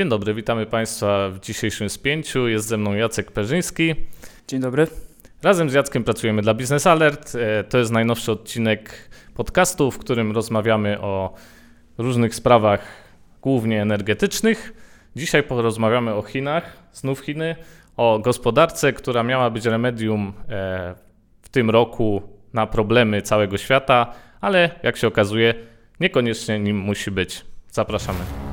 Dzień dobry, witamy Państwa w dzisiejszym spięciu. Jest ze mną Jacek Perzyński. Dzień dobry. Razem z Jackiem pracujemy dla Business Alert. E, to jest najnowszy odcinek podcastu, w którym rozmawiamy o różnych sprawach, głównie energetycznych. Dzisiaj porozmawiamy o Chinach, znów Chiny, o gospodarce, która miała być remedium e, w tym roku na problemy całego świata, ale jak się okazuje, niekoniecznie nim musi być. Zapraszamy.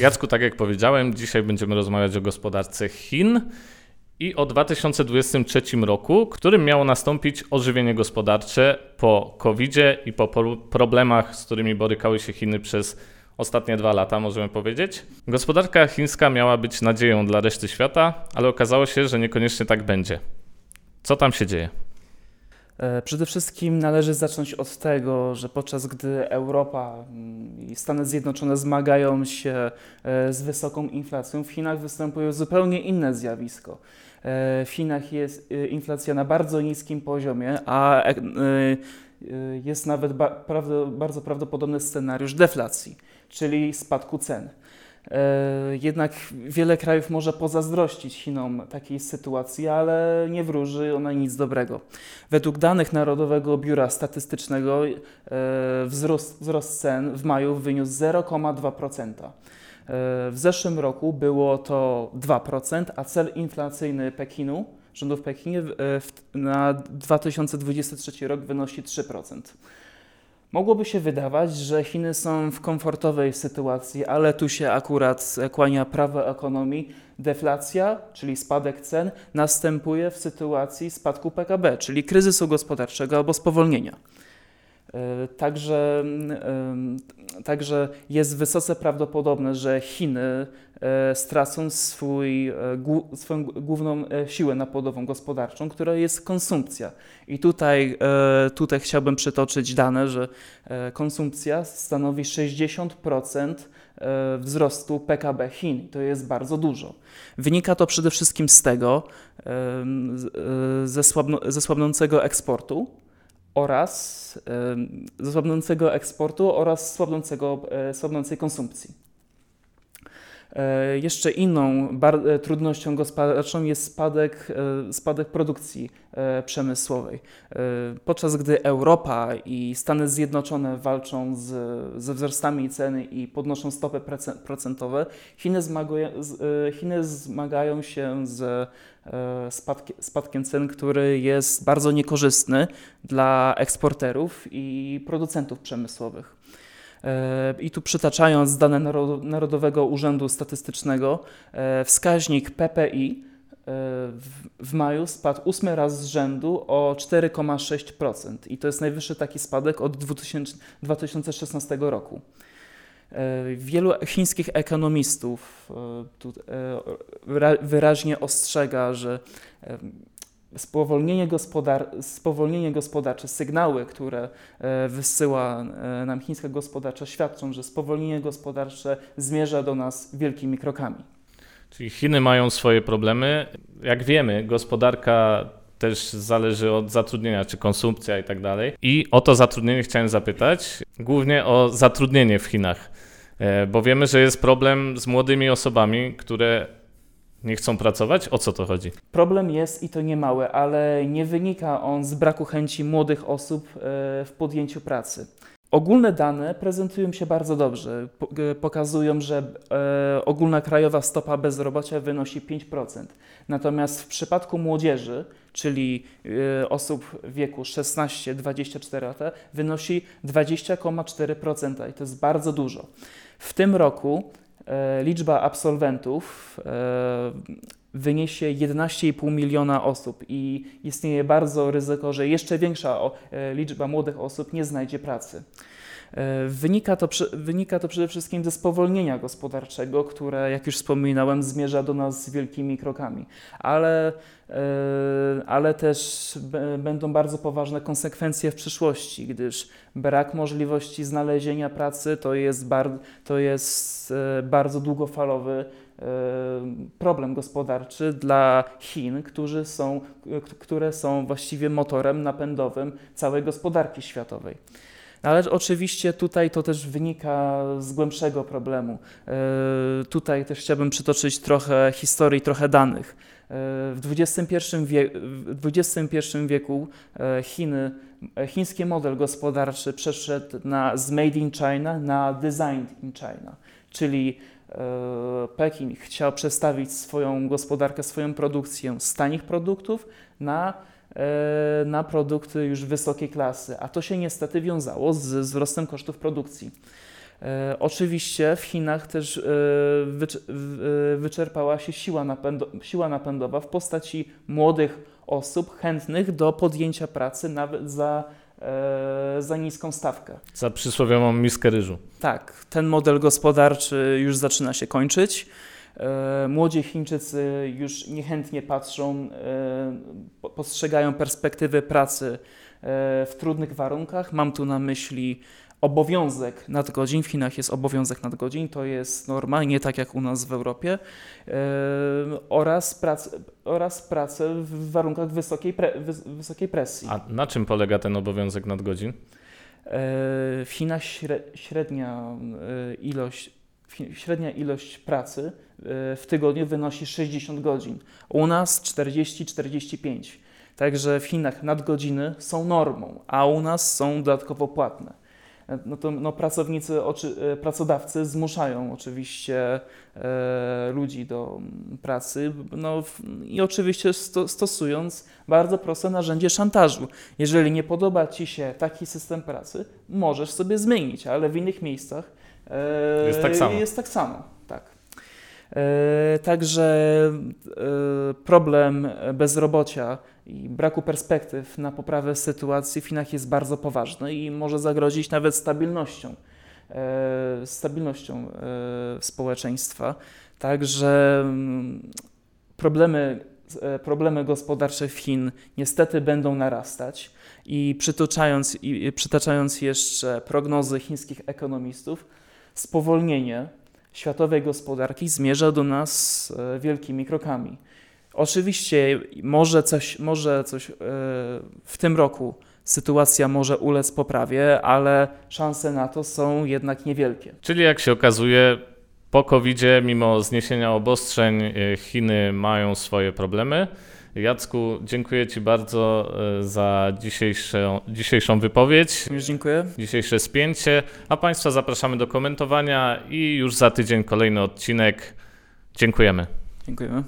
Jacku, tak jak powiedziałem, dzisiaj będziemy rozmawiać o gospodarce Chin i o 2023 roku, którym miało nastąpić ożywienie gospodarcze po covid i po problemach, z którymi borykały się Chiny przez ostatnie dwa lata, możemy powiedzieć. Gospodarka chińska miała być nadzieją dla reszty świata, ale okazało się, że niekoniecznie tak będzie. Co tam się dzieje? E, przede wszystkim należy zacząć od tego, że podczas gdy Europa mm, i Stany Zjednoczone zmagają się e, z wysoką inflacją, w Chinach występuje zupełnie inne zjawisko. E, w Chinach jest inflacja na bardzo niskim poziomie, a jest nawet bardzo prawdopodobny scenariusz deflacji, czyli spadku cen. E, jednak wiele krajów może pozazdrościć Chinom takiej sytuacji, ale nie wróży ona nic dobrego. Według danych Narodowego Biura Statystycznego e, wzrost, wzrost cen w maju wyniósł 0,2%. E, w zeszłym roku było to 2%, a cel inflacyjny Pekinu, rządu w Pekinie na 2023 rok wynosi 3%. Mogłoby się wydawać, że Chiny są w komfortowej sytuacji, ale tu się akurat kłania prawo ekonomii. Deflacja, czyli spadek cen, następuje w sytuacji spadku PKB, czyli kryzysu gospodarczego albo spowolnienia. E, także, także jest wysoce prawdopodobne, że Chiny e, stracą swój, e, swoją główną siłę napłodową gospodarczą, która jest konsumpcja. I tutaj, tutaj chciałbym przytoczyć dane, że konsumpcja stanowi 60% wzrostu PKB Chin. To jest bardzo dużo. Wynika to przede wszystkim z tego, ze, słabno, ze słabnącego eksportu, oraz ze słabnącego eksportu oraz słabnącego, e, słabnącej konsumpcji. E, jeszcze inną e, trudnością gospodarczą jest spadek, spadek produkcji przemysłowej. Podczas gdy Europa i Stany Zjednoczone walczą z, ze wzrostami ceny i podnoszą stopy procentowe, Chiny, Chiny zmagają się z E, spadkiem cen, który jest bardzo niekorzystny dla eksporterów i producentów przemysłowych. E, I tu przytaczając dane Narodowego Urzędu Statystycznego, e, wskaźnik PPI w maju spadł ósmy raz z rzędu o 4,6% i to jest najwyższy taki spadek od 2016 roku. E, wielu chińskich ekonomistów e, e, wyraźnie ostrzega, że spowolnienie, gospodar spowolnienie gospodarcze, sygnały, które wysyła nam chińska gospodarcza, świadczą, że spowolnienie gospodarcze zmierza do nas wielkimi krokami. Czyli Chiny mają swoje problemy. Jak wiemy, gospodarka też zależy od zatrudnienia, czy konsumpcja i tak dalej. I o to zatrudnienie chciałem zapytać, głównie o zatrudnienie w Chinach, e, bo wiemy, że jest problem z młodymi osobami, które nie chcą pracować? O co to chodzi? Problem jest i to nie mały, ale nie wynika on z braku chęci młodych osób e, w podjęciu pracy. Ogólne dane prezentują się bardzo dobrze. E, pokazują, że ogólna krajowa stopa bezrobocia wynosi 5%. Natomiast w przypadku młodzieży czyli osób w wieku 16-24 lata, wynosi 20,4% i to jest bardzo dużo. W tym roku e, liczba absolwentów e, wyniesie 11,5 miliona osób i istnieje bardzo ryzyko, że jeszcze większa e, liczba młodych osób nie znajdzie pracy. E, wynika to, wynika to przede wszystkim ze spowolnienia gospodarczego, które, jak już wspominałem, zmierza do nas z wielkimi krokami, ale, e, ale też będą bardzo poważne konsekwencje w przyszłości, gdyż brak możliwości znalezienia pracy to jest, bar, to jest e, bardzo długofalowy problem gospodarczy dla Chin, którzy są, które są właściwie motorem napędowym całej gospodarki światowej. Ale oczywiście tutaj to też wynika z głębszego problemu. Tutaj też chciałbym przytoczyć trochę historii, trochę danych. W XXI, wie, w XXI wieku Chiny E, chiński model gospodarczy przeszedł na, z Made in China na Designed in China, czyli e, Pekin chciał przestawić swoją gospodarkę, swoją produkcję z tanich produktów na, e, na produkty już wysokiej klasy, a to się niestety wiązało z wzrostem kosztów produkcji. E, oczywiście w Chinach też e, e, wyczerpała się siła, napędo, siła napędowa w postaci młodych osób chętnych do podjęcia pracy nawet za, za niską stawkę. Za przysłowiową miskę ryżu. Tak, ten model gospodarczy już zaczyna się kończyć. Młodzi Chińczycy już niechętnie patrzą, postrzegają perspektywy pracy w trudnych warunkach. Mam tu na myśli obowiązek nadgodzin. W Chinach jest obowiązek nadgodzin, to jest norma, nie tak jak u nas w Europie, yy, oraz, prac, oraz pracę w warunkach wysokiej, pre, wysokiej presji. A na czym polega ten obowiązek nadgodzin? Yy, w Chinach średnia ilość, średnia ilość pracy w tygodniu wynosi 60 godzin, u nas 40-45. Także w Chinach nadgodziny są normą, a u nas są dodatkowo płatne no to no, pracownicy, oczy, e, pracodawcy zmuszają oczywiście e, ludzi do mm, pracy no, i oczywiście sto, stosując bardzo proste narzędzie szantażu. Jeżeli nie podoba Ci się taki system pracy, możesz sobie zmienić, ale w innych miejscach e, jest tak samo. Jest tak samo tak. E, także e, problem bezrobocia i braku perspektyw na poprawę sytuacji w Chinach jest bardzo poważny i może zagrozić nawet stabilnością, e, stabilnością społeczeństwa. Także mm, problemy, problemy gospodarcze w Chin niestety będą narastać i przytaczając, i przytaczając jeszcze prognozy chińskich ekonomistów, spowolnienie światowej gospodarki zmierza do nas e, wielkimi krokami. Oczywiście może coś, może coś e, w tym roku sytuacja może ulec poprawie, ale szanse na to są jednak niewielkie. Czyli jak się okazuje, po covid mimo zniesienia obostrzeń, e, Chiny mają swoje problemy. Jacku, dziękuję Ci bardzo e, za dzisiejszą, dzisiejszą wypowiedź. Już dziękuję. Dzisiejsze spięcie. A Państwa zapraszamy do komentowania i już za tydzień kolejny odcinek. Dziękujemy. Dziękujemy.